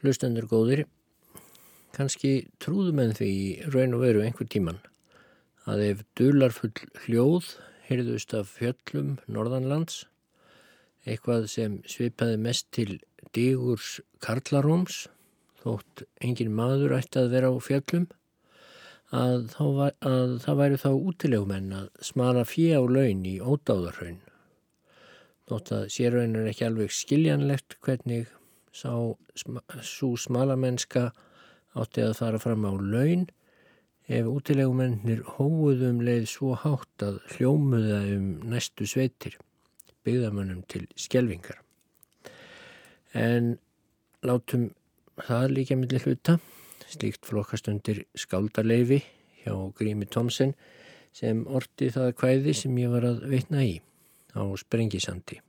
Hlustendur góðir, kannski trúðum en því raun og veru einhver tíman að ef dularfull hljóð heyrðust af fjöllum norðanlands, eitthvað sem svipaði mest til digurs karlaróms, þótt engin maður ætti að vera á fjöllum, að, var, að það væri þá útilegumenn að smala fjö á laun í ódáðarhaun. Þótt að sérraun er ekki alveg skiljanlegt hvernig sá svo smalamennska átti að fara fram á laun ef útilegumennir hóuðum leið svo hátt að hljómuða um næstu sveitir, byggðamönnum til skjelvingar. En látum það líka millir hluta, slíkt flokkast undir skáldarleifi hjá Grími Tomsen sem orti það kvæði sem ég var að veitna í á Sprengisandi.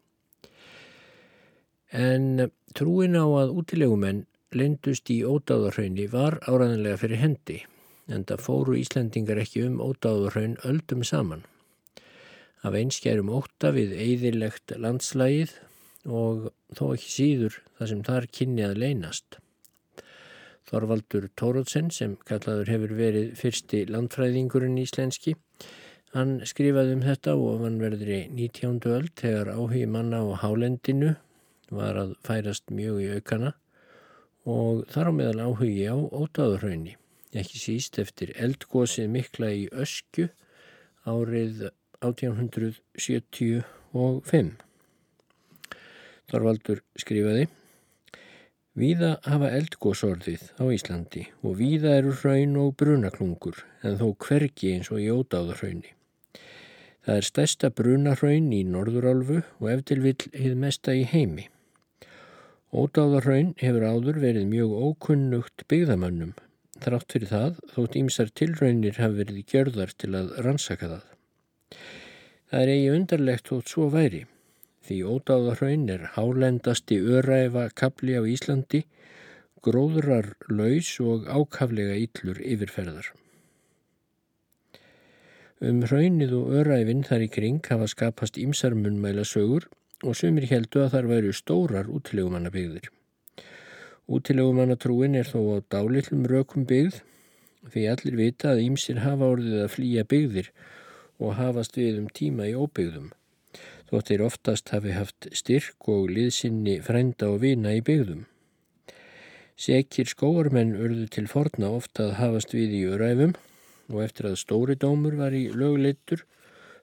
En trúin á að útilegumenn lindust í ódáðarhraunni var áræðanlega fyrir hendi en það fóru Íslandingar ekki um ódáðarhraun öldum saman. Af einskjærum óta við eðilegt landslægið og þó ekki síður það sem þar kynni að leynast. Þorvaldur Tórótsen sem kallaður hefur verið fyrsti landfræðingurinn íslenski hann skrifaði um þetta og hann verður í 19. öld þegar áhugi manna á hálendinu var að færast mjög í aukana og þar á meðal áhugi á ótáðurhraunni, ekki síst eftir eldgósið mikla í ösku árið 1875. Þorvaldur skrifaði Víða hafa eldgósorðið á Íslandi og víða eru hraun og brunaklungur en þó hvergi eins og í ótáðurhraunni. Það er stærsta brunahraun í Norðurálfu og eftir vill hið mesta í heimi. Ódáðarraun hefur áður verið mjög ókunnugt byggðamönnum. Þrátt fyrir það þótt ímsar tilraunir hafi verið gjörðar til að rannsaka það. Það er eigi undarlegt þótt svo væri. Því ódáðarraun er hálendasti öræfa kapli á Íslandi, gróðrar laus og ákaflega yllur yfirferðar. Um raunnið og öræfin þar í kring hafa skapast ímsar munmæla sögur og sumir heldu að þar væru stórar útilegumannabygðir. Útilegumannatrúin er þó á dálillum rökum byggð því allir vita að ímsir hafa orðið að flýja byggðir og hafast við um tíma í óbyggðum. Þóttir oftast hafi haft styrk og liðsynni frænda og vina í byggðum. Sekir skóarmenn urðu til forna ofta að hafast við í öræfum og eftir að stóri dómur var í lögleitur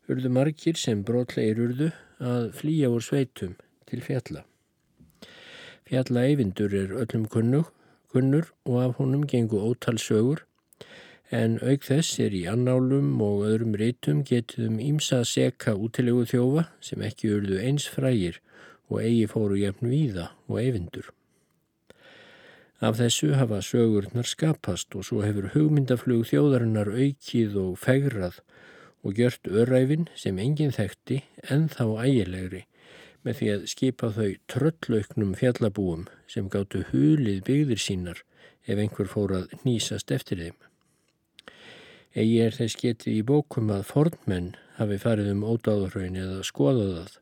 urðu margir sem brotlegir urðu að flýja úr sveitum til fjalla. Fjalla eyvindur er öllum kunnur, kunnur og af honum gengur ótalsögur en auk þess er í annálum og öðrum reytum getum ímsa að seka útilegu þjófa sem ekki urðu eins frægir og eigi fóru jafn víða og eyvindur. Af þessu hafa sögurnar skapast og svo hefur hugmyndaflug þjóðarinnar aukið og fegrað og gjört öræfin sem enginn þekkti en þá ægilegri með því að skipa þau tröllauknum fjallabúum sem gáttu hulið byggðir sínar ef einhver fór að nýsast eftir þeim. Egi er þess getið í bókum að fornmenn hafi farið um ódáðurraun eða skoðaðað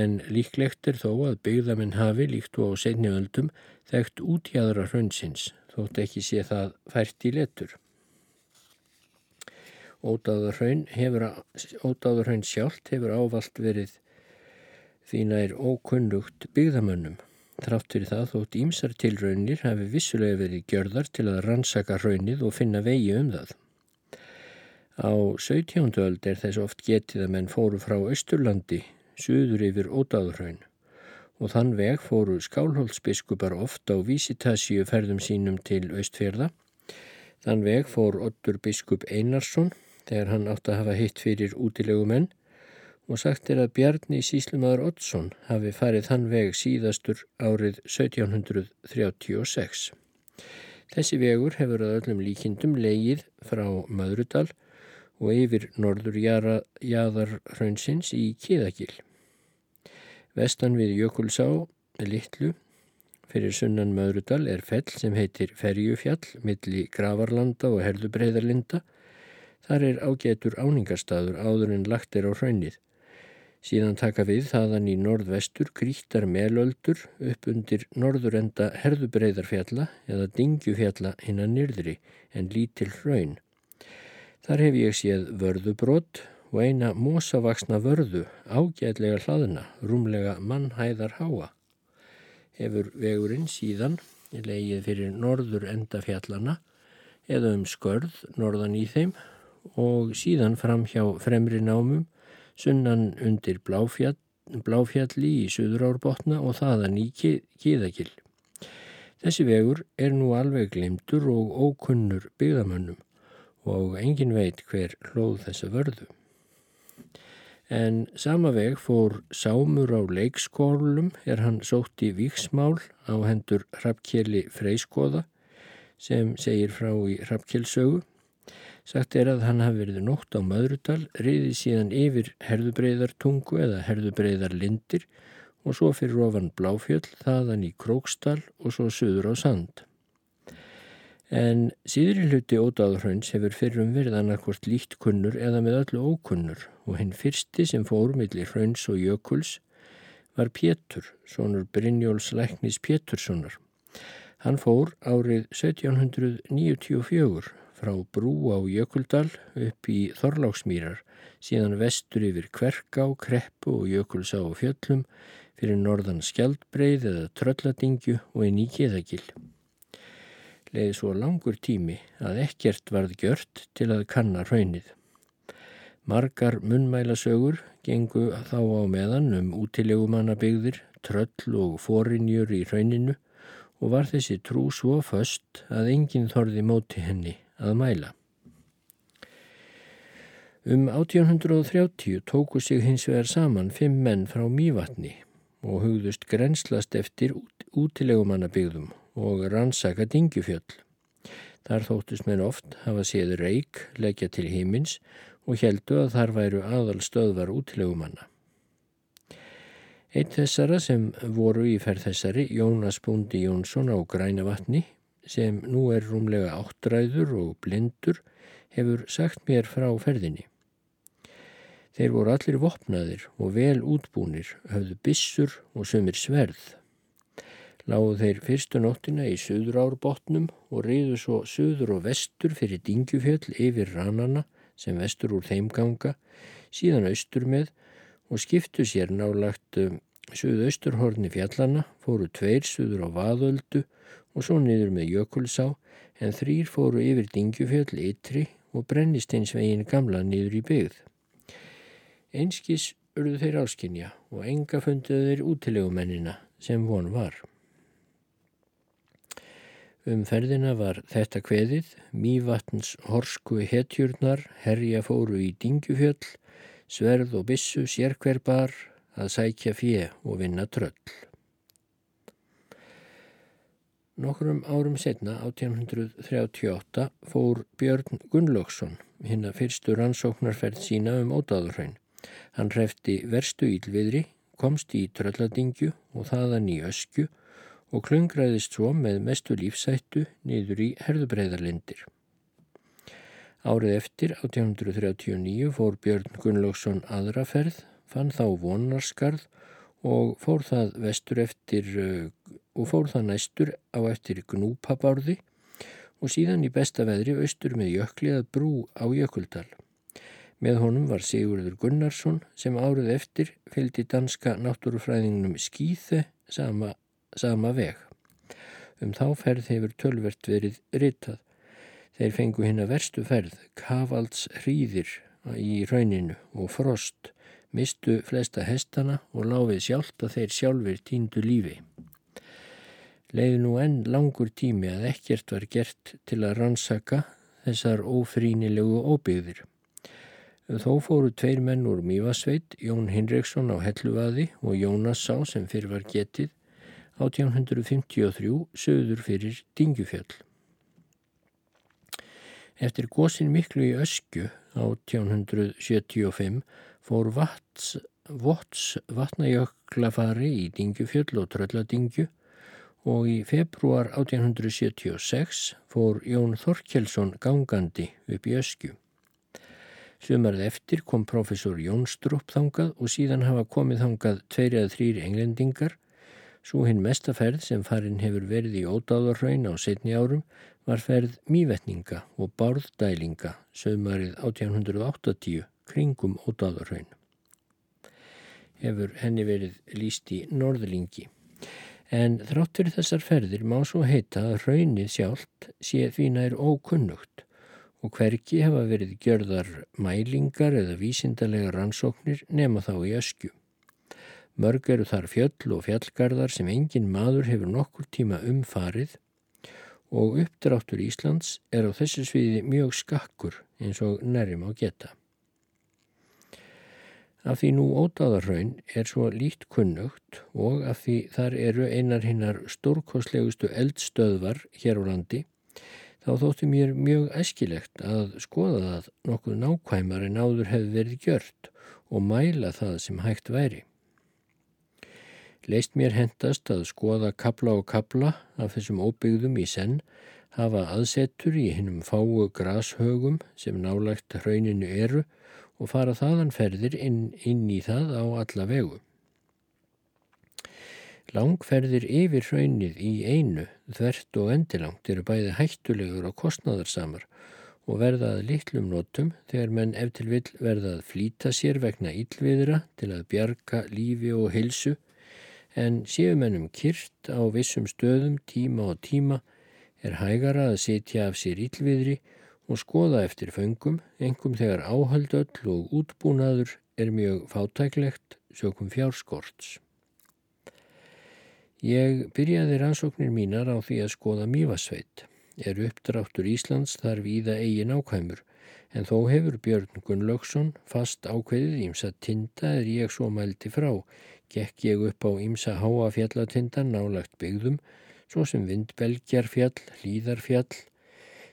en líklegt er þó að byggðamenn hafi líkt og á setni öldum þekkt útjæðra hraunsins þótt ekki sé það fært í letur. Ódáðurhraun sjálft hefur ávalt verið því nær ókunnugt byggðamönnum. Trátt fyrir það þótt ímsar tilraunir hafi vissulega verið gjörðar til að rannsaka hraunnið og finna vegi um það. Á 17. öld er þess oft getið að menn fóru frá Östurlandi, suður yfir Ódáðurhraun og þann veg fóru skálholtsbiskupar oft á vísitasíu ferðum sínum til Östfjörða. Þann veg fór Ottur biskup Einarsson þegar hann átt að hafa hitt fyrir útilegu menn og sagt er að Bjarni Síslumadur Oddsson hafi farið þann veg síðastur árið 1736. Þessi vegur hefur að öllum líkindum leigið frá Madrudal og yfir norður jæðarhraunsins í Kíðagil. Vestan við Jökulsá, Littlu, fyrir sunnan Madrudal er fell sem heitir Ferjufjall, milli Gravarlanda og Herðubreiðarlinda Þar er ágetur áningarstaður áður en lagt er á hraunið. Síðan taka við þaðan í norðvestur grítar melöldur upp undir norðurenda herðubreiðarfjalla eða dingjufjalla hinnan nyrðri en lítil hraun. Þar hef ég séð vörðubrott og eina mósavaksna vörðu ágætlega hlaðna, rúmlega mannhæðar háa. Hefur vegurinn síðan leigið fyrir norður enda fjallana eða um skörð norðan í þeim og síðan fram hjá fremri námum sunnan undir Bláfjall, Bláfjalli í Suðurárbotna og þaðan í Kíðakill. Þessi vegur er nú alveg glimtur og ókunnur byggðamönnum og engin veit hver hlóð þessa vörðu. En sama veg fór sámur á leikskólum er hann sótt í viksmál á hendur Hrafkjeli Freiskoða sem segir frá í Hrafkjelsögu Sagt er að hann hafi verið nótt á Möðrudal, riðið síðan yfir herðubreiðartungu eða herðubreiðarlindir og svo fyrir ofan Bláfjöll, þaðan í Krókstal og svo söður á Sand. En síðri hluti ódáðurhraunns hefur fyrrum verið annarkvort líkt kunnur eða með öllu ókunnur og hinn fyrsti sem fór millir hrauns og jökuls var Pétur, sonur Brynjóls Læknis Péturssonar. Hann fór árið 1794 frá Brú á Jökuldal upp í Þorláksmýrar, síðan vestur yfir Kverká, Kreppu og Jökulsá og Fjöllum, fyrir norðan Skjaldbreið eða Trölladingju og inn í Kíðagil. Leði svo langur tími að ekkert varð gjört til að kanna raunnið. Margar munnmælasögur gengu þá á meðan um útilegumannabygðir, tröll og forinjur í rauninu og var þessi trú svo föst að enginn þorði móti henni að mæla. Um 1830 tóku sig hins vegar saman fimm menn frá Mývatni og hugðust grenslast eftir útilegumannabygðum og rannsaka dingjufjöll. Þar þóttust menn oft hafa séð reik, leggja til hímins og heldu að þar væru aðal stöðvar útilegumanna. Eitt þessara sem voru í ferð þessari, Jónas Búndi Jónsson á Grænavatni, sem nú er rúmlega áttræður og blindur, hefur sagt mér frá ferðinni. Þeir voru allir vopnaðir og vel útbúnir, höfðu bissur og sömur sverð. Láðu þeir fyrstu nóttina í söður árbótnum og reyðu svo söður og vestur fyrir dingjufjöll yfir ranana sem vestur úr þeim ganga, síðan austur með og skiptu sér nálagt söðu-austurhorni fjallana, fóru tveir söður á vaðöldu og svo niður með Jökulsá en þrýr fóru yfir Dingjufjöll ytri og brennisteinsvegin gamla niður í byggð. Einskis urðu þeir áskinja og enga funduðu þeir útilegumennina sem von var. Um ferðina var þetta kveðið, mývatns horsku hetjurnar, herja fóru í Dingjufjöll, sverð og bissu sérkverbar að sækja fjö og vinna tröll. Nokkrum árum setna, 1838, fór Björn Gunnlaugsson hinn að fyrstu rannsóknarferð sína um ódáðurhraun. Hann hrefti verstu ílviðri, komst í trölladingju og þaðan í öskju og klungraðist svo með mestu lífsættu niður í herðubreiðarlindir. Árið eftir, 1839, fór Björn Gunnlaugsson aðraferð, fann þá vonarskarð og fór það vestur eftir og fór það næstur á eftir gnúpabárði og síðan í besta veðri austur með jökliðað brú á Jökuldal. Með honum var Sigurður Gunnarsson sem árið eftir fylgdi danska náttúrufræðingnum Skýþe sama, sama veg. Um þá ferð hefur tölvert verið ritað. Þeir fengu hinn að verstu ferð, Kavalds hríðir í rauninu og frost, mistu flesta hestana og láfið sjálft að þeir sjálfur tíndu lífi leiði nú enn langur tími að ekkert var gert til að rannsaka þessar ófrínilegu óbyggðir. Þó fóru tveir menn úr Mývasveit, Jón Hinriksson á Helluvaði og Jónas Sá sem fyrir var getið 1853 söður fyrir Dingjufjöll. Eftir gósin miklu í Öskju 1875 fór Vats, Vots vatnajöklafari í Dingjufjöll og Trölladingju og í februar 1876 fór Jón Þorkjelsson gangandi upp í öskju. Sumarð eftir kom profesor Jónstrup þangað og síðan hafa komið þangað tveir eða þrýr englendingar. Svo hinn mestaferð sem farin hefur verið í ódáðarhraun á setni árum var ferð mývetninga og bárðdælinga sömarið 1880 kringum ódáðarhraun. Hefur henni verið líst í norðlingi. En þrátt fyrir þessar ferðir má svo heita að raunnið sjálft sé því nær ókunnugt og hverki hefa verið gjörðar mælingar eða vísindarlega rannsóknir nema þá í öskju. Mörg eru þar fjöll og fjallgarðar sem engin maður hefur nokkur tíma umfarið og uppdráttur Íslands er á þessu sviði mjög skakkur eins og nærjum á geta. Af því nú ódáðarraun er svo lít kunnugt og af því þar eru einar hinnar stórkoslegustu eldstöðvar hér á landi þá þóttu mér mjög æskilegt að skoða það nokkuð nákvæmar en áður hefði verið gjört og mæla það sem hægt væri. Leist mér hendast að skoða kabla og kabla af þessum óbyggðum í senn hafa aðsettur í hinnum fáu grashögum sem nálagt hrauninu eru og fara þaðan ferðir inn, inn í það á alla vegu. Langferðir yfir hraunið í einu, þvert og endilangt eru bæði hættulegur og kostnadarsamar og verðað litlum notum þegar menn eftir vill verðað flýta sér vegna íllviðra til að bjarga lífi og hilsu en séu mennum kyrt á vissum stöðum tíma og tíma er hægara að setja af sér íllviðri og skoða eftir föngum, engum þegar áhaldöll og útbúnaður er mjög fátæklegt sökum fjárskorts. Ég byrjaði rannsóknir mínar á því að skoða Mývasveit. Er uppdráttur Íslands þar víða eigin ákvæmur, en þó hefur Björn Gunnlaugsson fast ákveðið ímsa tinda er ég svo mælti frá. Gekk ég upp á ímsa háa fjallatindan nálagt byggðum, svo sem Vindbelgjarfjall, Hlýðarfjall,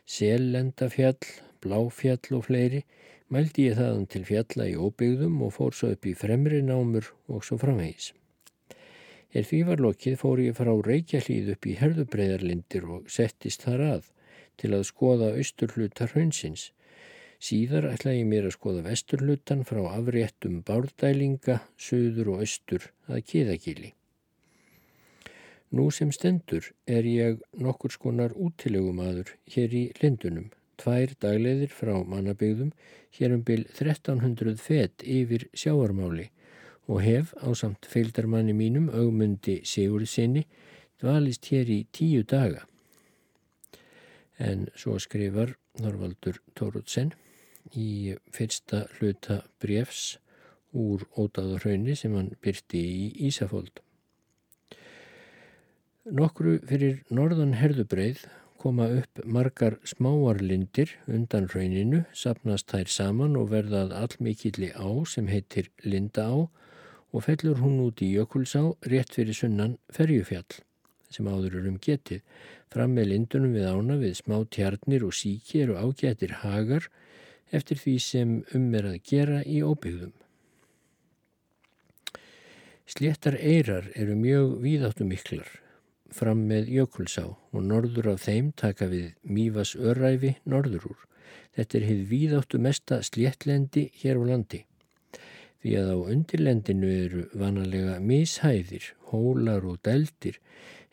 Sellendafjall, Bláfjall og fleiri, mældi ég þaðan til fjalla í óbyggðum og fór svo upp í fremri námur og svo framhegis. Er því var lokið fór ég frá Reykjahlíð upp í herðubreiðarlindir og settist þar að til að skoða austurluta hraunsins. Síðar ætlaði ég mér að skoða vesturlutan frá afréttum bárdælinga, söður og austur að kiðagili. Nú sem stendur er ég nokkur skonar útilegumadur hér í lindunum, tvær dagleðir frá mannabygðum, hér um byl 1300 fett yfir sjáarmáli og hef á samt feildarmanni mínum augmundi Sigurðsinni dvalist hér í tíu daga. En svo skrifar Norvaldur Tóruðsen í fyrsta hluta brefs úr ótaðarhaunni sem hann byrti í Ísafóld. Nokkru fyrir norðan herðubreið koma upp margar smáarlindir undan rauninu, sapnast þær saman og verðað allmikilli á sem heitir Linda á og fellur hún út í Jökulsá rétt fyrir sunnan ferjufjall sem áður eru um getið. Fram með lindunum við ána við smá tjarnir og síki eru ágættir hagar eftir því sem um er að gera í óbyggðum. Sléttar eirar eru mjög víðáttu miklar fram með Jökulsá og norður af þeim taka við Mývas öræfi norður úr. Þetta er hefð víðáttu mesta sléttlendi hér á landi því að á undirlendinu eru vanalega mishæðir, hólar og dældir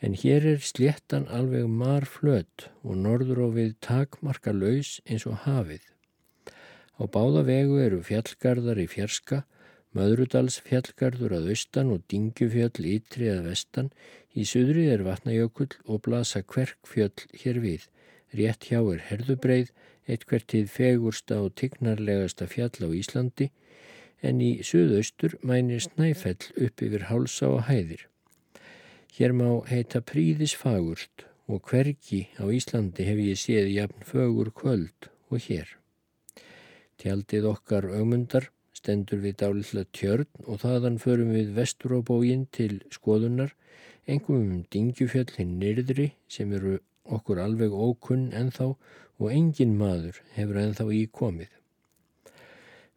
en hér er sléttan alveg marflött og norður á við takmarka laus eins og hafið. Á báða vegu eru fjallgarðar í fjerska, Möðrudals fjallgarður að austan og Dingjufjöll ytri að vestan, í suðri er vatnajökull og blasa kverkfjöll hér við. Rétt hjá er herðubreið, eitt hvertið fegursta og tignarlegasta fjall á Íslandi, en í suðaustur mænir snæfell upp yfir hálsa og hæðir. Hér má heita príðis fagurt og hvergi á Íslandi hef ég séð jafn fögur kvöld og hér. Tjaldið okkar augmundar stendur við dálitla tjörn og þaðan förum við vestur á bógin til skoðunar, engum um dingjufjöll hinn nyrðri sem eru okkur alveg ókunn ennþá og engin maður hefur ennþá í komið.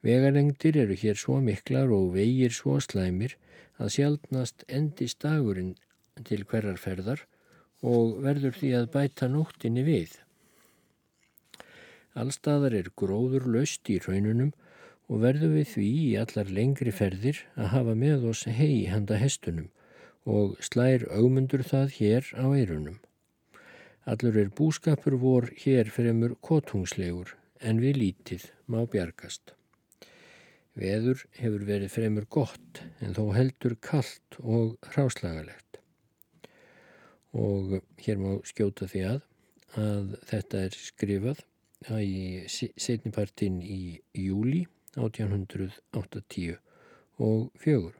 Vegalengdir eru hér svo miklar og vegir svo slæmir að sjálfnast endist dagurinn til hverjar ferðar og verður því að bæta nóttinni við. Allstaðar er gróður löst í raununum og verðum við því í allar lengri ferðir að hafa með oss hei handa hestunum og slær augmundur það hér á eirunum. Allur er búskapur vor hér fremur kotungslegur en við lítið má bjargast. Veður hefur verið fremur gott en þó heldur kallt og hráslagalegt. Og hér má skjóta því að að þetta er skrifað í setnipartin í júli 1880 og fjögur.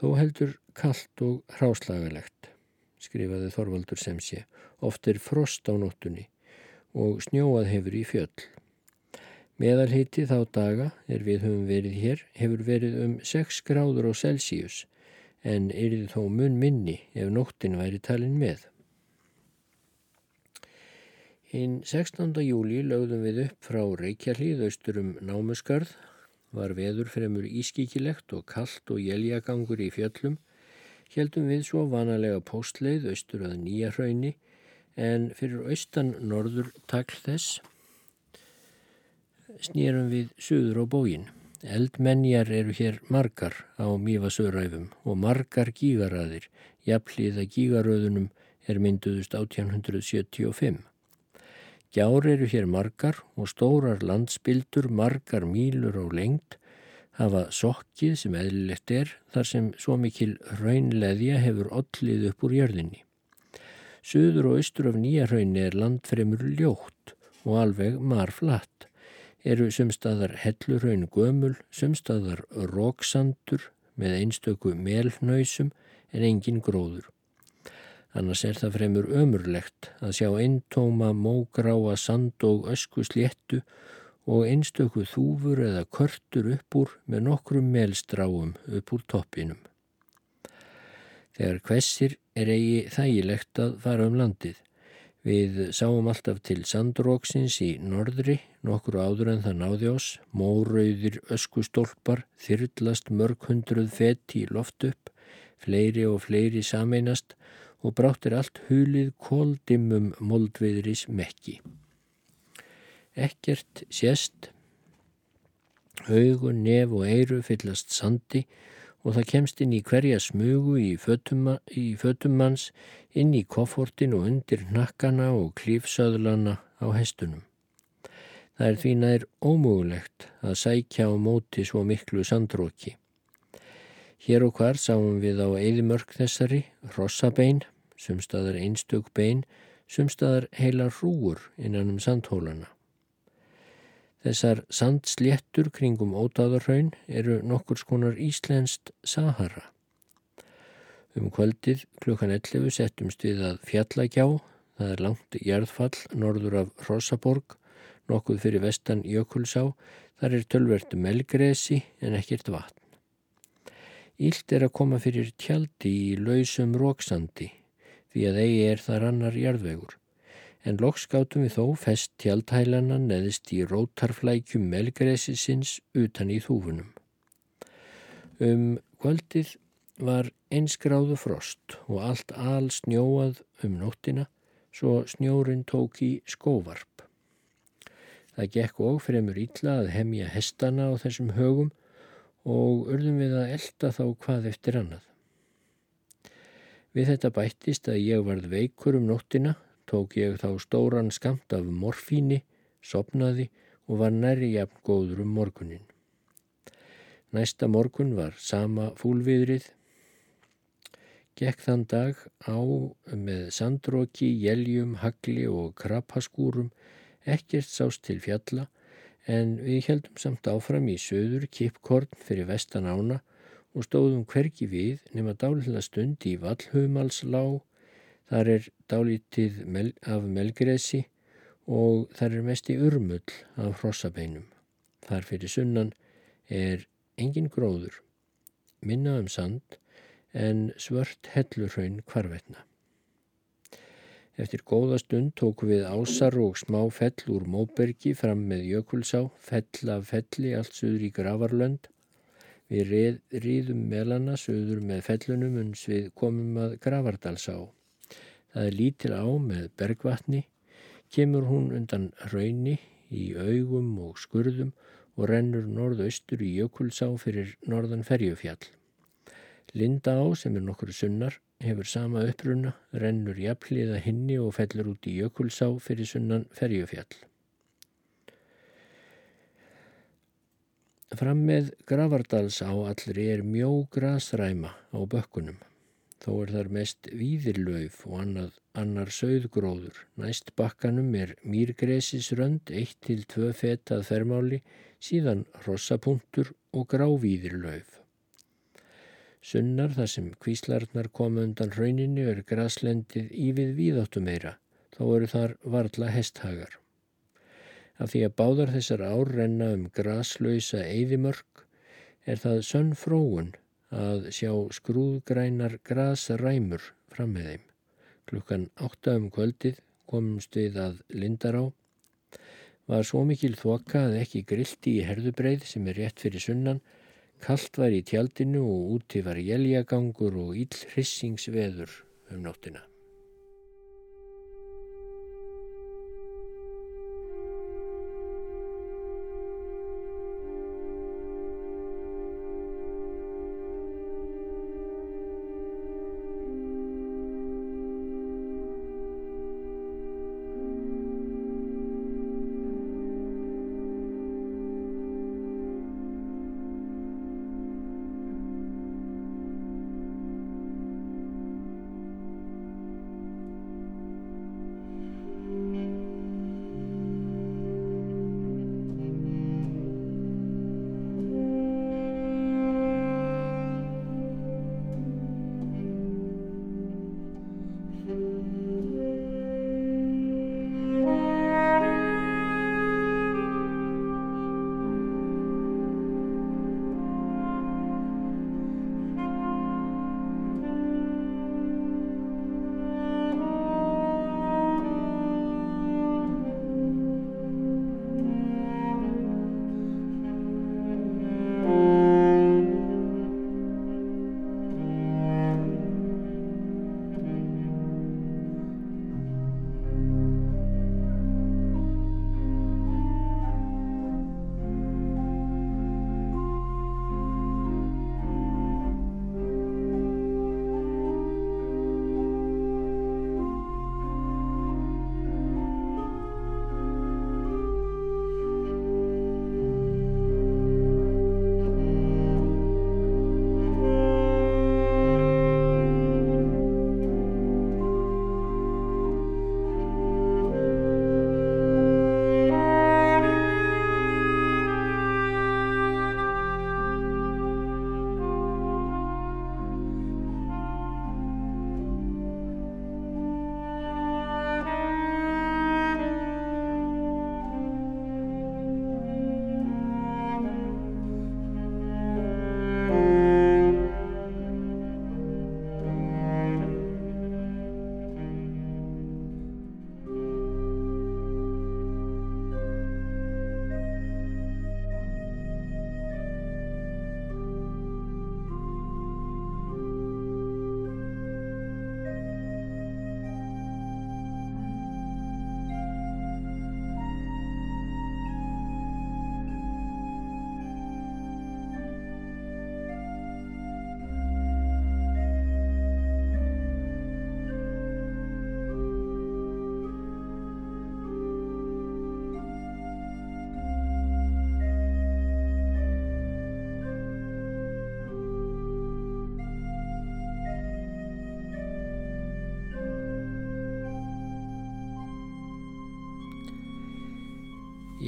Þó heldur kallt og hráslagalegt, skrifaði Þorvaldur sem sé, oft er frost á nóttunni og snjóað hefur í fjöll. Meðalhiti þá daga er við höfum verið hér hefur verið um 6 gráður á Celsius en er þið þó mun minni ef nóttin væri talin með. Hinn 16. júli lögðum við upp frá Reykjahlíð austur um Námusgarð, var veður fremur ískíkilegt og kallt og jæljagangur í fjöllum, heldum við svo vanalega postleið austur að nýja hraunni en fyrir austan norður takl þess snýrum við suður á bógin. Eldmenjar eru hér margar á mýfasöðræfum og margar gígaraðir, jafnliða gígaröðunum er mynduðust 1875. Gjár eru hér margar og stórar landsbildur, margar mílur og lengt, hafa sokkið sem eðlilegt er þar sem svo mikil raunleðja hefur ollið upp úr jörðinni. Suður og austur af nýja raunni er landfremur ljótt og alveg marflatt. Eru sumstaðar hellurraun gömul, sumstaðar róksandur með einstöku melfnöysum en engin gróður annars er það fremur ömurlegt að sjá eintóma, mógráa, sand og ösku sléttu og einstöku þúfur eða körtur upp úr með nokkrum melstráum upp úr toppinum. Þegar hvessir er eigi þægilegt að fara um landið. Við sáum alltaf til sandróksins í norðri, nokkur áður en það náði ás, mórauðir öskustólpar, þyrlast mörg hundruð fett í loft upp, fleiri og fleiri sameinast og bráttir allt hulið kóldimum moldviðris mekki. Ekkert sést, augun, nef og eiru fyllast sandi og það kemst inn í hverja smugu í fötummanns, inn í koffortin og undir nakkana og klífsöðlana á hestunum. Það er því nær ómögulegt að sækja á móti svo miklu sandróki. Hér og hvar sáum við á eðimörk þessari, rossabein, sumstaðar einstök bein, sumstaðar heila hrúur innan um sandhólana. Þessar sandsléttur kringum ótáðarhaun eru nokkur skonar íslenskt Sahara. Um kvöldið klukkan 11 settumst við að fjallagjá, það er langt jærðfall norður af Rosaborg, nokkuð fyrir vestan Jökulsá, þar er tölverdu melgresi en ekkert vatn. Ílt er að koma fyrir tjaldi í lausum róksandi því að eigi er þar annar jarðvegur. En loks gátum við þó fest tjaldhælana neðist í rótarflækjum melgresisins utan í þúfunum. Um kvöldið var einsgráðu frost og allt al snjóað um nóttina svo snjórin tók í skóvarp. Það gekk og fremur ítla að hemja hestana á þessum högum og urðum við að elda þá hvað eftir annað. Við þetta bættist að ég varð veikur um nóttina, tók ég þá stóran skamt af morfíni, sopnaði og var næri jafn góður um morgunin. Næsta morgun var sama fúlviðrið, gekk þann dag á með sandróki, jæljum, hagli og krapaskúrum, ekkert sást til fjalla en við heldum samt áfram í söður kipkorn fyrir vestan ána og stóðum hverki við nema dálitla stund í vallhumalslá, þar er dálitið mel, af melgresi og þar er mest í urmull af hrossabeinum. Þar fyrir sunnan er engin gróður, minna um sand en svört hellurhraun kvarvetna. Eftir góða stund tóku við ásar og smá fell úr móbergi fram með jökulsá, fell af felli allt söður í gravarlönd. Við reð, ríðum melana söður með fellunum uns við komum að gravardalsá. Það er lítil á með bergvatni, kemur hún undan raunni í augum og skurðum og rennur norðaustur í Jökulsá fyrir norðan ferjufjall. Linda á sem er nokkru sunnar hefur sama uppruna, rennur jafnliða hinni og fellur út í Jökulsá fyrir sunnan ferjufjall. Fram með Gravardals á allri er mjó grasræma á bökkunum. Þó er þar mest víðirlauf og annað, annar söðgróður. Næst bakkanum er mýrgresisrönd, 1-2 fetað fermáli, síðan rossapunktur og grávíðirlauf. Sunnar þar sem kvíslarnar koma undan rauninu er graslendið ívið víðáttu meira, þá eru þar varla hesthagar. Af því að báðar þessar ár renna um graslausa eyðimörk er það sönn fróun að sjá skrúðgrænar grasræmur fram með þeim. Klukkan átta um kvöldið komumst við að Lindará. Var svo mikil þokka að ekki grilti í herðubreið sem er rétt fyrir sunnan Kallt var í tjaldinu og úti var jæljagangur og ill hrissingsveður um nóttina.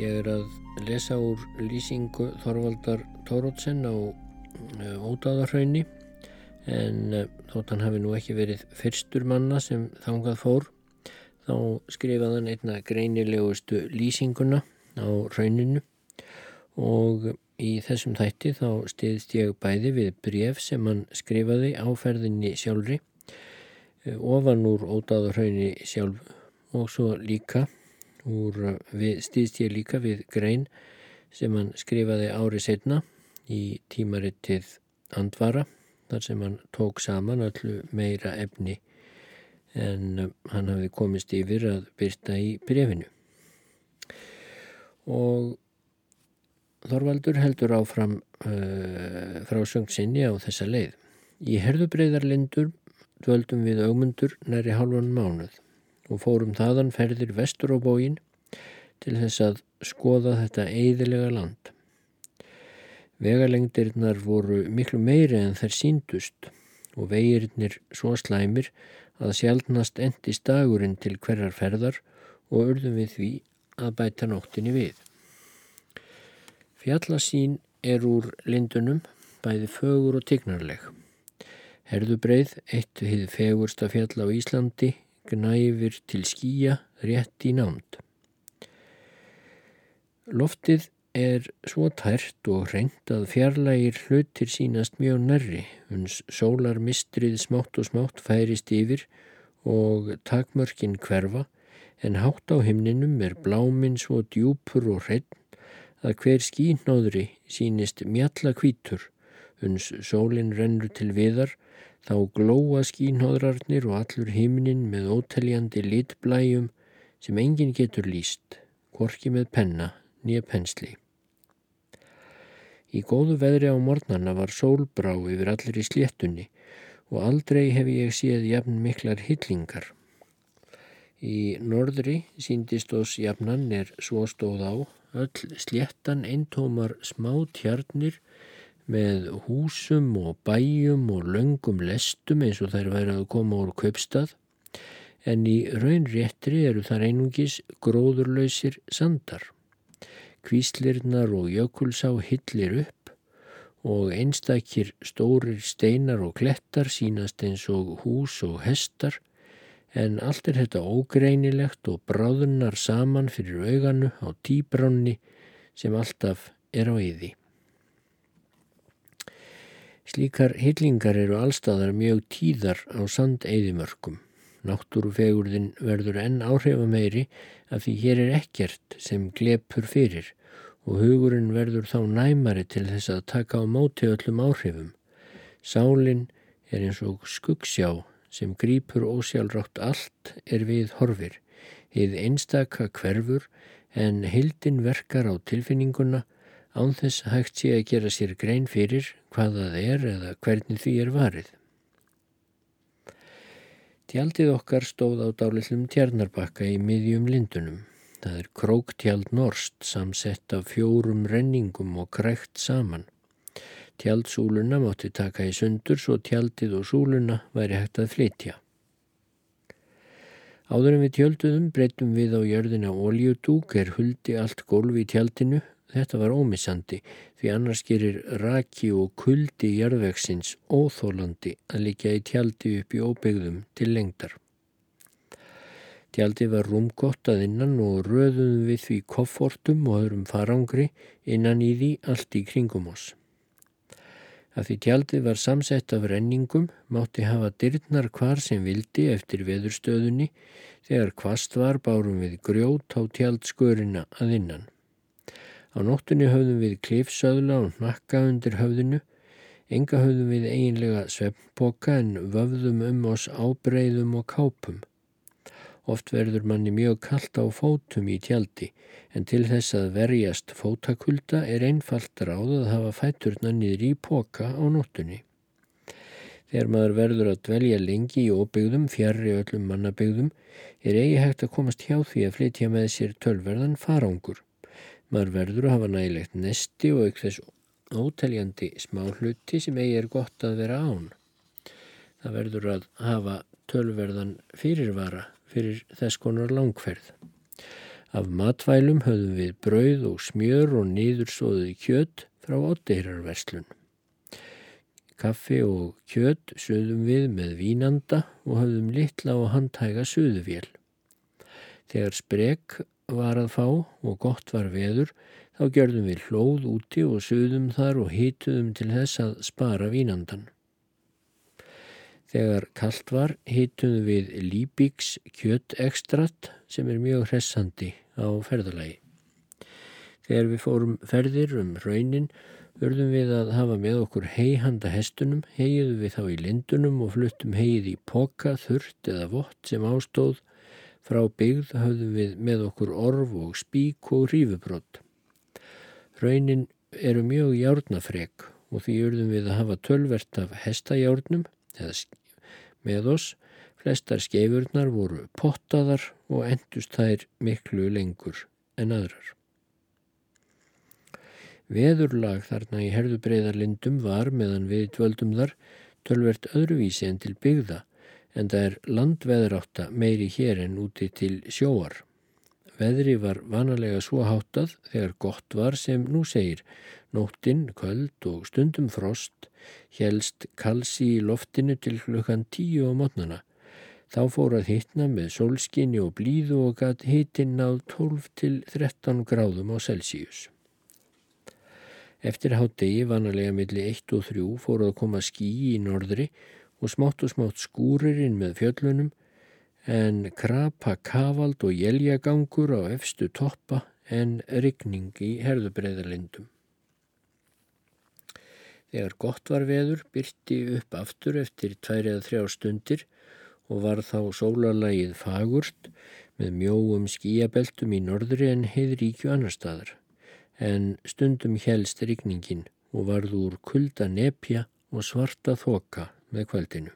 Ég er að lesa úr lýsingu Þorvaldar Tórótsen á eh, Ódáðarhraunni en eh, þótt hann hafi nú ekki verið fyrstur manna sem þangað fór þá skrifaði hann einna greinilegustu lýsinguna á rauninu og í þessum þætti þá stiðst ég bæði við bref sem hann skrifaði á ferðinni sjálfri eh, ofan úr Ódáðarhraunni sjálf og svo líka úr, við stýðst ég líka við grein sem hann skrifaði ári setna í tímarittið Andvara þar sem hann tók saman öllu meira efni en hann hafði komist yfir að byrta í brefinu. Og Þorvaldur heldur áfram uh, frá söngsinni á þessa leið. Í herðubreiðarlindur dvöldum við augmundur næri halvan mánuð og fórum þaðan ferðir vestur á bógin til þess að skoða þetta eidilega land. Vegalengdirnar voru miklu meiri en þær síndust og vegirnir svo slæmir að sjálfnast endist dagurinn til hverjar ferðar og urðum við því að bæta nóttinni við. Fjallasín er úr lindunum bæði fögur og tignarleg. Herðubreið, eitt við fegursta fjall á Íslandi, gnæfir til skýja rétt í námt. Loftið er svo tært og hreint að fjarlægir hlutir sínast mjög nærri, uns sólarmistrið smátt og smátt færist yfir og takmörkin hverfa en hátt á himninum er bláminn svo djúpur og hreinn að hver skínóðri sínist mjalla kvítur, uns sólinn rennur til viðar, þá glóa skínóðrarnir og allur himnin með óteljandi litblæjum sem enginn getur líst, korki með penna nýja pensli. Í góðu veðri á mornana var sólbrá yfir allir í sléttunni og aldrei hef ég séð jafn miklar hillingar. Í norðri síndist oss jafnan er svo stóð á öll sléttan eintómar smá tjarnir með húsum og bæjum og löngum lestum eins og þær værið að koma úr kaupstað en í raun réttri eru þar einungis gróðurlausir sandar. Kvíslirnar og jökulsá hillir upp og einstakir stórir steinar og klettar sínast eins og hús og hestar en allt er þetta ógreinilegt og bráðunar saman fyrir auganu á tíbránni sem alltaf er á yði. Slíkar hillingar eru allstaðar mjög tíðar á sandeiðimörkum. Náttúrufegurðin verður enn áhrifa meiri af því hér er ekkert sem glepur fyrir og hugurinn verður þá næmari til þess að taka á móti öllum áhrifum. Sálinn er eins og skuggsjá sem grýpur ósjálfrátt allt er við horfir. Hið einstaka hverfur en hildin verkar á tilfinninguna án þess hægt sé að gera sér grein fyrir hvað það er eða hvernig því er varið. Tjaldið okkar stóð á dálillum tjarnarbakka í miðjum lindunum. Það er króktjald norst samsett af fjórum renningum og krækt saman. Tjaldsúluna mátti taka í sundur svo tjaldið og súluna væri hægt að flytja. Áður en við tjölduðum breytum við á jörðina oljudúk er huldi allt gólfi í tjaldinu. Þetta var ómissandi því annars gerir raki og kuldi jörðvegsins óþólandi að líka í tjaldi upp í óbyggðum til lengdar. Tjaldi var rúmgott að innan og röðum við því koffortum og öðrum farangri innan í því allt í kringum oss. Að því tjaldið var samsett af renningum mátti hafa dyrnar hvar sem vildi eftir veðurstöðunni þegar kvast var bárum við grjót á tjaldskurina að innan. Á nóttunni höfðum við klifsöðla og nakka undir höfðinu, enga höfðum við eiginlega svefnpoka en vöfðum um oss ábreyðum og kápum. Oft verður manni mjög kallt á fótum í tjaldi en til þess að verjast fótakulda er einfalt ráð að hafa fæturna niður í póka á nóttunni. Þegar maður verður að dvelja lengi í óbyggðum, fjarrri öllum mannabyggðum, er eigi hægt að komast hjá því að flytja með sér tölverðan farangur. Maður verður að hafa nægilegt nesti og auk þess óteljandi smá hluti sem eigi er gott að vera án. Það verður að hafa tölverðan fyrirvara fyrir þess konar langferð. Af matvælum höfðum við brauð og smjör og nýðursóðið kjött frá otteirarverslun. Kaffi og kjött sögðum við með vínanda og höfðum litla og handhæga söðuvél. Þegar sprek var að fá og gott var veður þá gjörðum við hlóð úti og sögðum þar og hýtuðum til þess að spara vínandan. Þegar kallt var hýttum við líbíks kjöttekstrat sem er mjög hressandi á ferðalagi. Þegar við fórum ferðir um raunin vörðum við að hafa með okkur heihanda hestunum, heiðum við þá í lindunum og fluttum heið í poka, þurrt eða vott sem ástóð. Frá byggð höfðum við með okkur orf og spík og rífubrott. Raunin eru mjög járnafreg og því urðum við að hafa tölvert af hestajárnum með oss. Flestar skeifurnar voru pottaðar og endust þær miklu lengur en aðrar. Veðurlag þarna í herðubreiðarlindum var meðan við dvöldum þar tölvert öðruvísi en til byggða en það er landveðrátta meiri hér en úti til sjóar. Veðri var vanalega svo háttað þegar gott var sem nú segir nóttinn, köld og stundum frost helst kalsi í loftinu til klukkan tíu á mótnana. Þá fór að hittna með sólskinni og blíðu og gatt hittinn á 12 til 13 gráðum á Celsius. Eftir hátdegi vanalega milli 1 og 3 fór að koma skí í norðri og smátt og smátt skúririnn með fjöllunum en krapa kavald og jeljagangur á efstu toppa en rigning í herðubreiðarlindum. Þegar gott var veður byrti upp aftur eftir tvær eða þrjá stundir og var þá sólarlægið fagurt með mjóum skíabeltum í norðri en heiðríkju annar staðar en stundum helst rigningin og varð úr kulda nepja og svarta þoka með kvöldinu.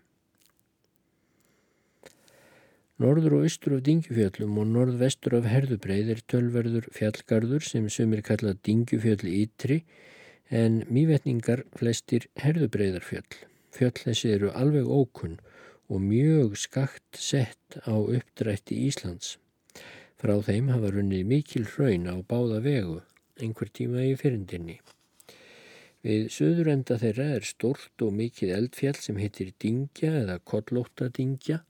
Norður og austur af Dingjufjöllum og norðvestur af Herðubreið er tölverður fjallgarður sem sumir kalla Dingjufjöll ytri en mývetningar flestir Herðubreiðarfjöll. Fjöll þessi eru alveg ókunn og mjög skakt sett á uppdrætti Íslands. Frá þeim hafa runnið mikil hraun á báða vegu, einhver tíma í fyrindinni. Við söður enda þeirra er stort og mikið eldfjall sem heitir Dingja eða Kollóttadingja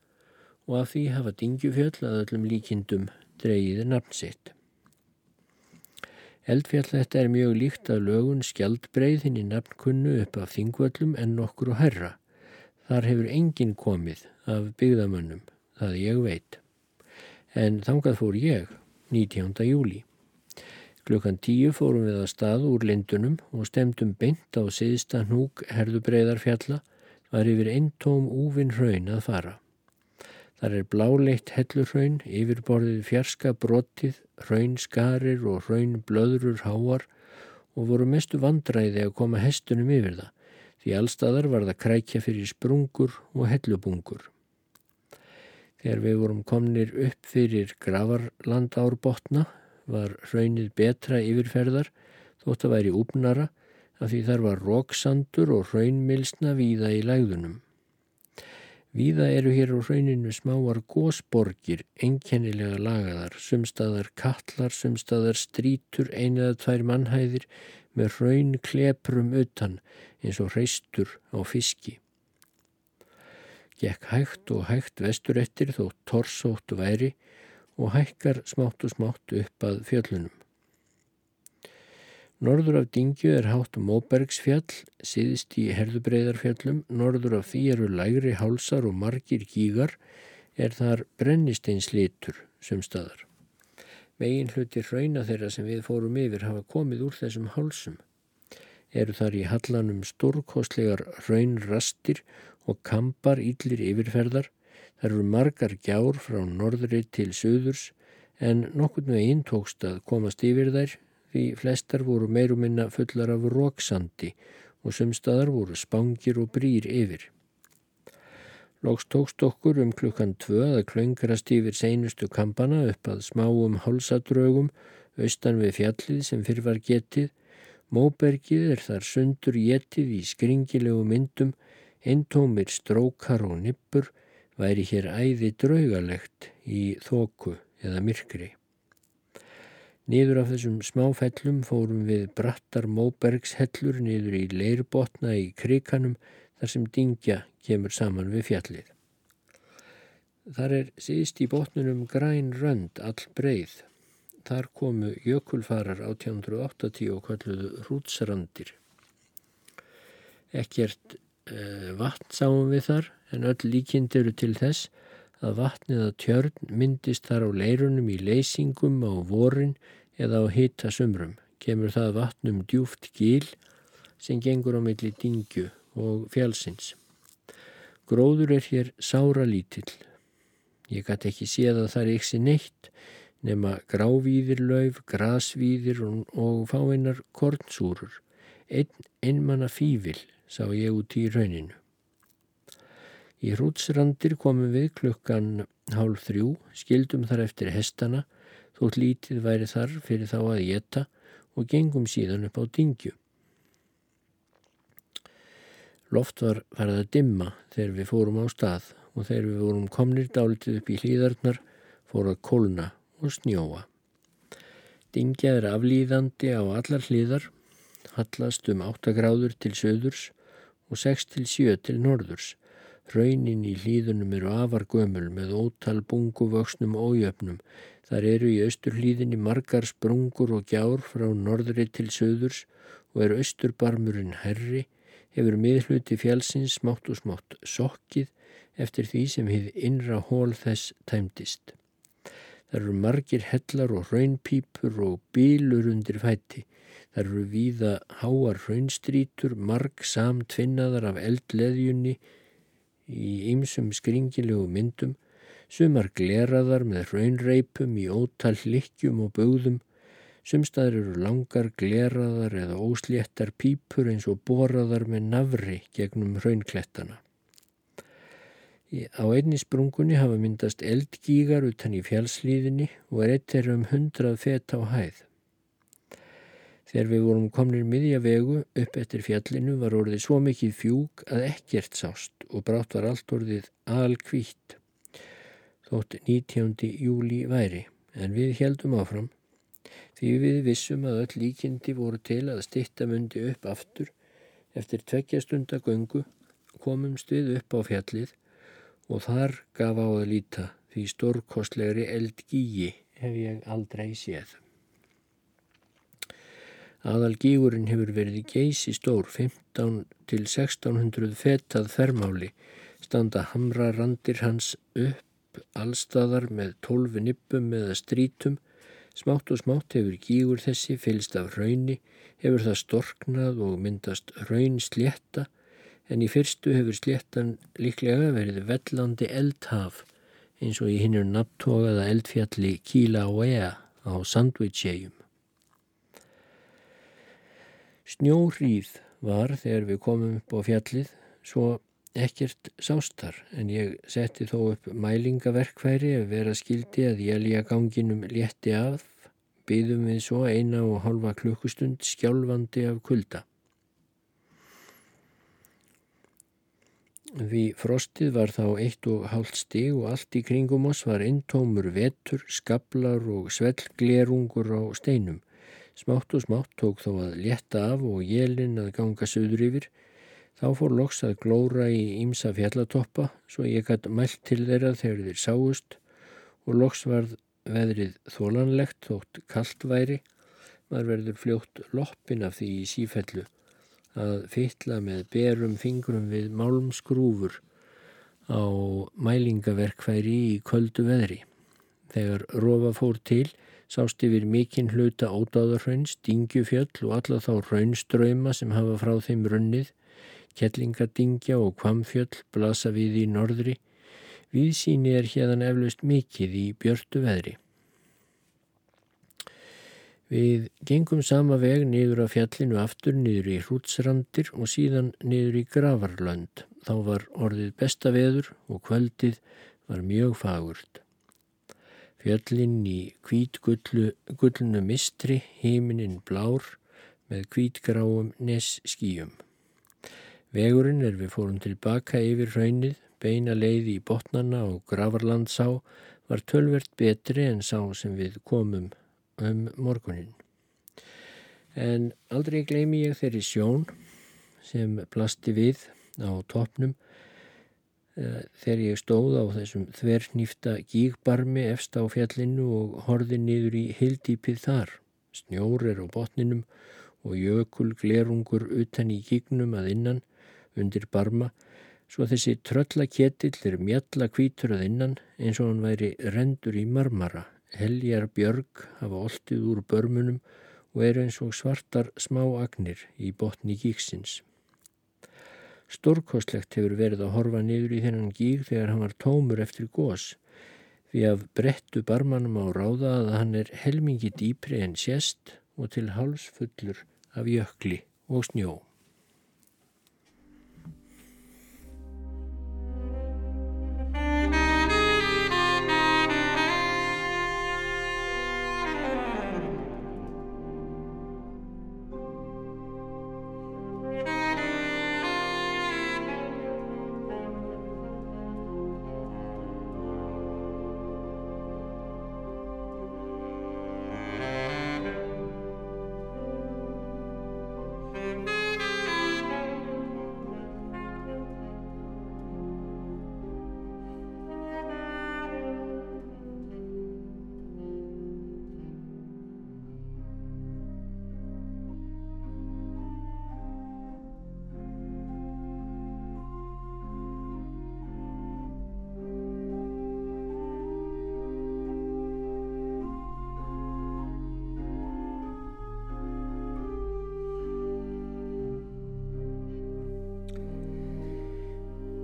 og af því hafa Dingjufjöll að öllum líkindum dreyiði nafnsitt. Eldfjall þetta er mjög líkt að lögun skjaldbreiðin í nafnkunnu upp af þingvöllum en nokkur og herra. Þar hefur enginn komið af byggðamönnum, það ég veit. En þangað fór ég 19. júli. Klukkan tíu fórum við að stað úr lindunum og stemdum beint á siðsta hnúk herðubreiðarfjalla var yfir einn tóm úvinn hraun að fara. Þar er bláleitt hellurhraun, yfirborðið fjarska brottið, hraun skarir og hraun blöðrur háar og voru mestu vandræði að koma hestunum yfir það því allstaðar var það krækja fyrir sprungur og hellubungur. Þegar við vorum komnir upp fyrir gravarland árbotna var raunnið betra yfirferðar þótt að væri úpnara af því þar var róksandur og raunmilsna víða í lægðunum. Víða eru hér á rauninu smáar gósborgir, enkennilega lagaðar, sumstaðar kallar, sumstaðar strítur, einu eða tvær mannhæðir með raun kleprum utan eins og hreistur á fiski. Gekk hægt og hægt vesturettir þó torsótt væri og hækkar smátt og smátt upp að fjöllunum. Norður af Dingju er hátt Móbergsfjall, siðist í herðubreiðarfjallum, norður af því eru lægri hálsar og margir gígar, er þar brennisteinslitur sem staðar. Megin hluti hrauna þeirra sem við fórum yfir hafa komið úr þessum hálsum. Eru þar í hallanum stórkostlegar hraunrastir og kampar yllir yfirferðar Það eru margar gjár frá norðri til söðurs en nokkurnu einn tókst að komast yfir þær því flestar voru meiruminna fullar af róksandi og sumstaðar voru spangir og brýr yfir. Lóks tókst okkur um klukkan tvö að klöngrast yfir seinustu kampana upp að smáum hálsadrögum austan við fjallið sem fyrir var getið. Móbergið er þar sundur getið í skringilegu myndum, eintómir strókar og nippur væri hér æði draugalegt í þóku eða myrkri. Niður af þessum smáfellum fórum við brattar móbergshellur niður í leirbotna í krikanum þar sem dingja kemur saman við fjallið. Þar er síðst í botnunum græn rönd all breið. Þar komu jökulfarar 1880 og kalluðu hrútsrandir. Ekkert eh, vatn sáum við þar en öll líkind eru til þess að vatnið að tjörn myndist þar á leirunum í leysingum á vorin eða á hita sumrum. Kemur það vatnum djúft gíl sem gengur á milli dingju og fjálsins. Gróður er hér sára lítill. Ég gæti ekki séð að það er yksin neitt nema grávíðir lauf, grasvíðir og, fáinnar kornsúrur. Einn einmanna fývil sá ég út í rauninu. Í hrútsrandir komum við klukkan hálf þrjú, skildum þar eftir hestana, þótt lítið væri þar fyrir þá að geta og gengum síðan upp á dingju. Loft var farið að dimma þegar við fórum á stað og þegar við vorum komnir dálitið upp í hlýðarnar fór að kólna og snjóa. Dingja er aflýðandi á allar hlýðar, hallast um 8 gráður til söðurs og 6 til 7 til norðurs. Raunin í hlýðunum eru afar gömul með ótal bungu vöxnum ójöfnum. Þar eru í austur hlýðinni margar sprungur og gjár frá norðri til söðurs og er austurbarmurinn herri, hefur miðhluti fjálsins smátt og smátt sokkið eftir því sem hið innra hól þess tæmdist. Það eru margir hellar og raunpípur og bílur undir fætti. Það eru víða háar raunstrítur, marg samt finnaðar af eldleðjunni í ymsum skringilegu myndum, sumar gleraðar með raunreipum í ótal likkjum og bögðum, sumstaður eru langar gleraðar eða ósléttar pípur eins og boraðar með nafri gegnum raunklettana. Á einni sprungunni hafa myndast eldgígar utan í fjálslíðinni og er eitt er um hundrað feta á hæð. Þegar við vorum komnir miðja vegu upp eftir fjallinu var orðið svo mikið fjúk að ekkert sást og brátt var allt orðið alkvítt. Þótt 19. júli væri, en við heldum áfram. Því við vissum að öll líkindi voru til að stitta mundi upp aftur. Eftir tveggjastunda göngu komumst við upp á fjallið og þar gaf á að líta því stórkostlegri eldgíi hef ég aldrei séð. Aðal gígurinn hefur verið geysi stór 15 til 1600 fetað fermáli standa hamra randir hans upp allstaðar með 12 nippum eða strítum Smátt og smátt hefur gígur þessi fylst af raunni, hefur það storknað og myndast raun slétta en í fyrstu hefur sléttan líklega verið vellandi eldhaf eins og í hinnur nabtogaða eldfjalli Kilauea á Sandwich-segjum. Snjóhrýð var þegar við komum upp á fjallið svo ekkert sástar en ég setti þó upp mælingaverkværi ef vera skildi að jælja ganginum létti af, byðum við svo eina og halva klukkustund skjálfandi af kulda. Því frostið var þá eitt og hálft stig og allt í kringum oss var eintómur vetur, skablar og svellglerungur á steinum. Smátt og smátt tók þó að létta af og jélinn að ganga söður yfir. Þá fór loks að glóra í ímsa fjallatoppa svo ég gætt mælt til þeirra þegar þeir sáust og loks varð veðrið þólanlegt þótt kallt væri. Maður verður fljótt loppin af því í sífellu að fytla með berum fingrum við málmskrúfur á mælingaverkfæri í köldu veðri. Þegar rofa fór til sást yfir mikinn hluta ódáðarhraun, stingjufjöll og alla þá raunströyma sem hafa frá þeim runnið, kettlingadingja og kvamfjöll blasa við í norðri. Viðsýni er hérðan eflaust mikið í björtu veðri. Við gengum sama veg niður af fjallinu aftur niður í hrútsrandir og síðan niður í gravarlönd. Þá var orðið besta veður og kvöldið var mjög fagurt. Fjallin í kvítgullnu mistri, heiminin blár með kvítgráum nes skíum. Vegurinn er við fórum tilbaka yfir raunnið, beina leiði í botnana og gravarlandsá var tölvert betri en sá sem við komum um morgunin. En aldrei gleymi ég þeirri sjón sem blasti við á toppnum eh, þegar ég stóð á þessum þvernýfta gígbarmi efst á fjallinu og horði niður í hildýpið þar. Snjór er á botninum og jökul glerungur utan í gígnum að innan undir barma svo þessi tröllaketill er mjalla kvítur að innan eins og hann væri rendur í marmara heljar björg hafa oltið úr börmunum og eru eins og svartar smáagnir í botni gíksins. Stórkostlegt hefur verið að horfa niður í þennan gíg þegar hann var tómur eftir gós. því af brettu barmanum á ráða að hann er helmingi dýpri en sérst og til hálsfullur af jökli og snjó.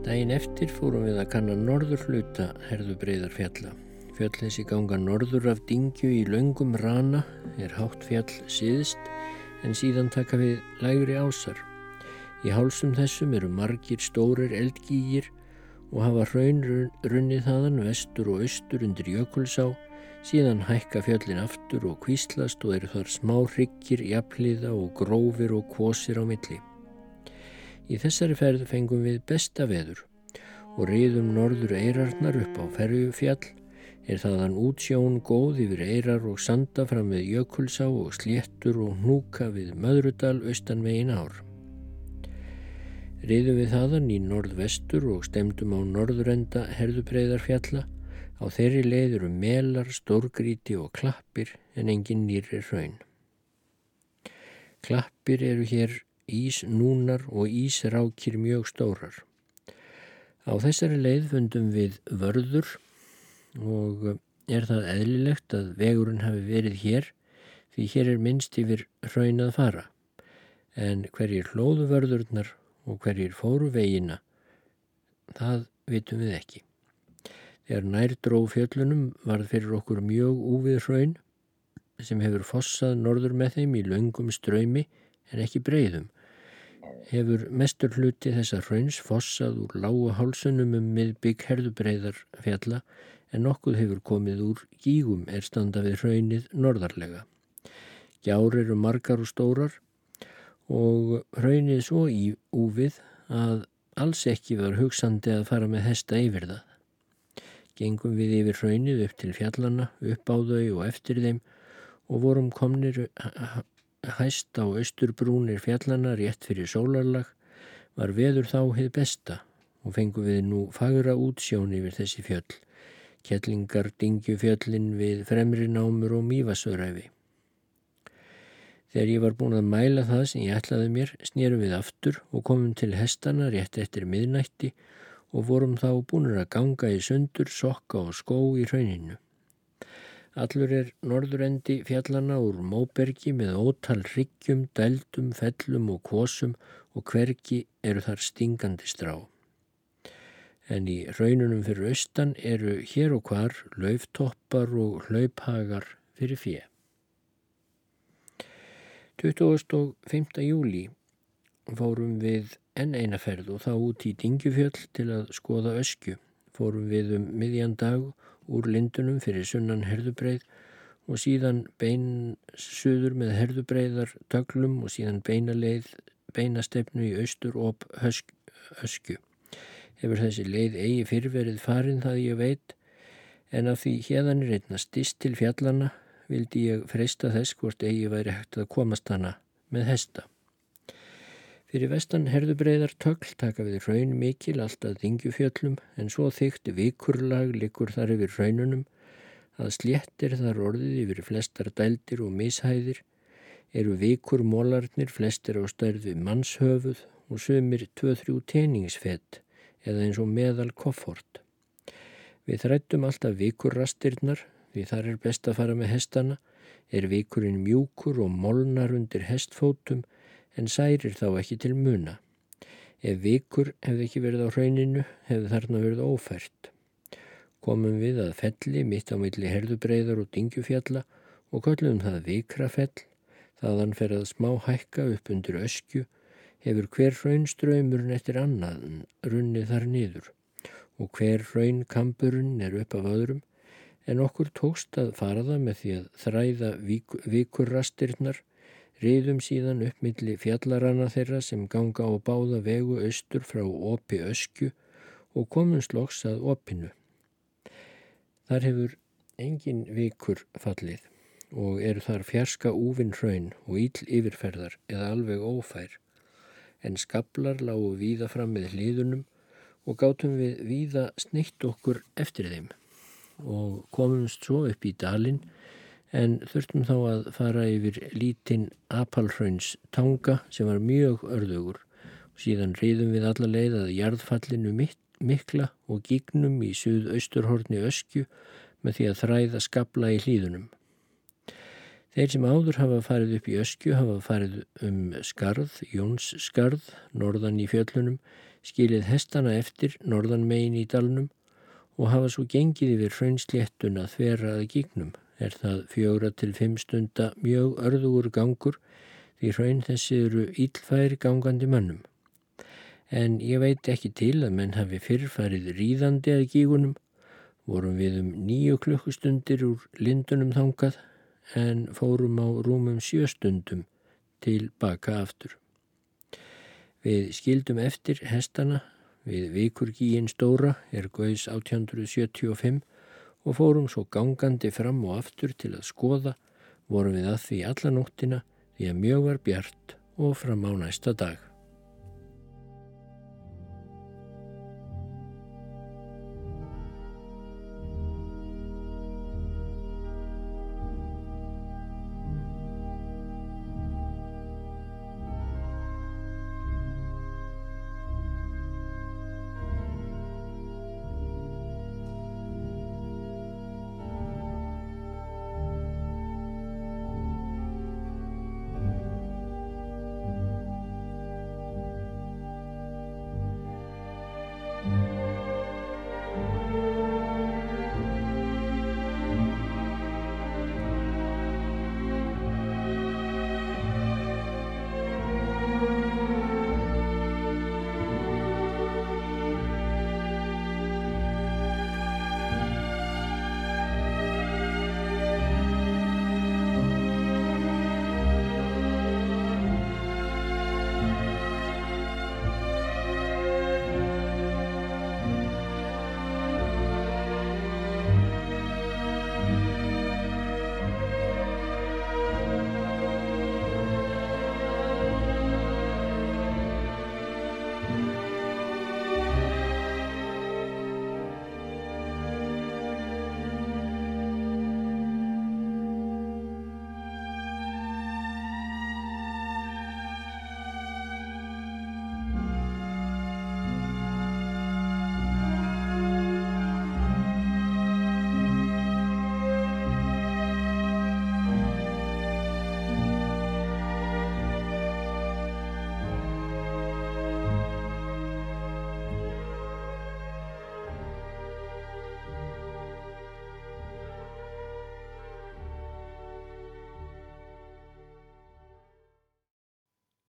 Dægin eftir fórum við að kanna norður hluta herðu breyðar fjalla. Fjall þessi ganga norður af dingju í laungum rana er hátt fjall síðst en síðan taka við lægri ásar. Í hálsum þessum eru margir stórir eldgýgir og hafa hraun runnið þaðan vestur og austur undir jökulsá, síðan hækka fjallin aftur og kvíslast og eru þar smá hryggir, jafnliða og grófir og kvosir á milli. Í þessari ferð fengum við besta veður og reyðum norður eirarnar upp á ferjufjall er þaðan útsjón góð yfir eirar og sanda fram við jökulsá og sléttur og hnúka við Möðrudal austan megin ár. Reyðum við þaðan í norðvestur og stemdum á norðurenda herðubreiðarfjalla á þeirri leiður um melar, stórgríti og klappir en engin nýri raun. Klappir eru hér ísnúnar og ísrákir mjög stórar. Á þessari leið fundum við vörður og er það eðlilegt að vegurinn hafi verið hér því hér er minnst yfir hraun að fara. En hverjir hlóðu vörðurnar og hverjir fóru vegina, það vitum við ekki. Þegar nær dróð fjöllunum var fyrir okkur mjög úvið hraun sem hefur fossað norður með þeim í laungum ströymi en ekki breyðum hefur mestur hluti þessa hrauns fossað úr lágu hálsunum um miðbygg herðubreiðar fjalla en nokkuð hefur komið úr gígum er standa við hraunið norðarlega. Gjár eru margar og stórar og hraunið svo í úfið að alls ekki var hugsandi að fara með hesta yfir það. Gengum við yfir hraunið upp til fjallana, upp á þau og eftir þeim og vorum komnir hæst á austurbrúnir fjallana rétt fyrir sólarlag var veður þá heið besta og fengum við nú fagra útsjón yfir þessi fjöll, kellingar dingjufjöllin við fremri námur og mývasöræfi. Þegar ég var búin að mæla það sem ég ætlaði mér, snýrum við aftur og komum til hestana rétt eftir miðnætti og vorum þá búinur að ganga í sundur, sokka og skó í rauninu. Allur er norðurendi fjallana úr Móbergi með ótal hryggjum, dældum, fellum og kvosum og hvergi eru þar stingandi strá. En í raununum fyrir austan eru hér og hvar lauftoppar og hlauphagar fyrir fjö. 25. júli fórum við enn einaferð og þá út í Dingjufjöll til að skoða öskju. Fórum við um miðjan dag úr lindunum fyrir sunnan herðubreið og síðan bein suður með herðubreiðar töglum og síðan beinaleið beinastefnu í austur og öskju. Hefur þessi leið eigi fyrverið farin það ég veit en af því hérðan er einna stist til fjallana vildi ég freista þess hvort eigi væri hægt að komast hana með hesta. Fyrir vestan herðubreiðar tökl taka við raun mikil alltaf þingjufjöllum en svo þygt vikurlag likur þar yfir raununum að sléttir þar orðið yfir flestar dældir og mishæðir. Eru vikur mólarnir flestir á stærð við mannshöfuð og sömur 2-3 teningsfett eða eins og meðal koffort. Við þrættum alltaf vikurrastirnar því þar er best að fara með hestana, er vikurinn mjúkur og molnar undir hestfótum en særir þá ekki til muna. Ef vikur hefði ekki verið á hrauninu hefði þarna verið ófært. komum við að felli mitt á milli herðubreiðar og dingjufjalla og köllum það vikrafell, þaðan fer að smá hækka upp undir öskju, hefur hver raunströymurinn eftir annaðin runnið þar niður og hver raunkamburinn er upp af öðrum, en okkur tókst að fara það með því að þræða vík, vikurrastirnar, riðum síðan upp milli fjallarana þeirra sem ganga á báða vegu austur frá opi öskju og komum sloks að opinu. Þar hefur engin vikur fallið og eru þar fjarska úvinn hraun og íll yfirferðar eða alveg ófær, en skablar lágu víða fram með hliðunum og gátum við víða sneitt okkur eftir þeim og komumst svo upp í dalinn en þurftum þá að fara yfir lítinn apalhrauns tanga sem var mjög örðugur síðan reyðum við alla leið að jarðfallinu mikla og gígnum í suðausturhorni öskju með því að þræða skabla í hlýðunum. Þeir sem áður hafa farið upp í öskju hafa farið um skarð, Jóns skarð, norðan í fjöllunum, skilið hestana eftir norðan megin í dalnum og hafa svo gengið yfir hraunsléttuna þverra að gígnum. Er það fjóra til fimm stunda mjög örðugur gangur því hraun þessi eru ílfæri gangandi mannum. En ég veit ekki til að menn hafi fyrrfarið ríðandi að gígunum, vorum við um nýju klukkustundir úr lindunum þangað en fórum á rúmum sjöstundum til baka aftur. Við skildum eftir hestana Við vikurgíin stóra er Gauðs 1875 og fórum svo gangandi fram og aftur til að skoða, vorum við að því allanóttina því að mjög var bjart og fram á næsta dag.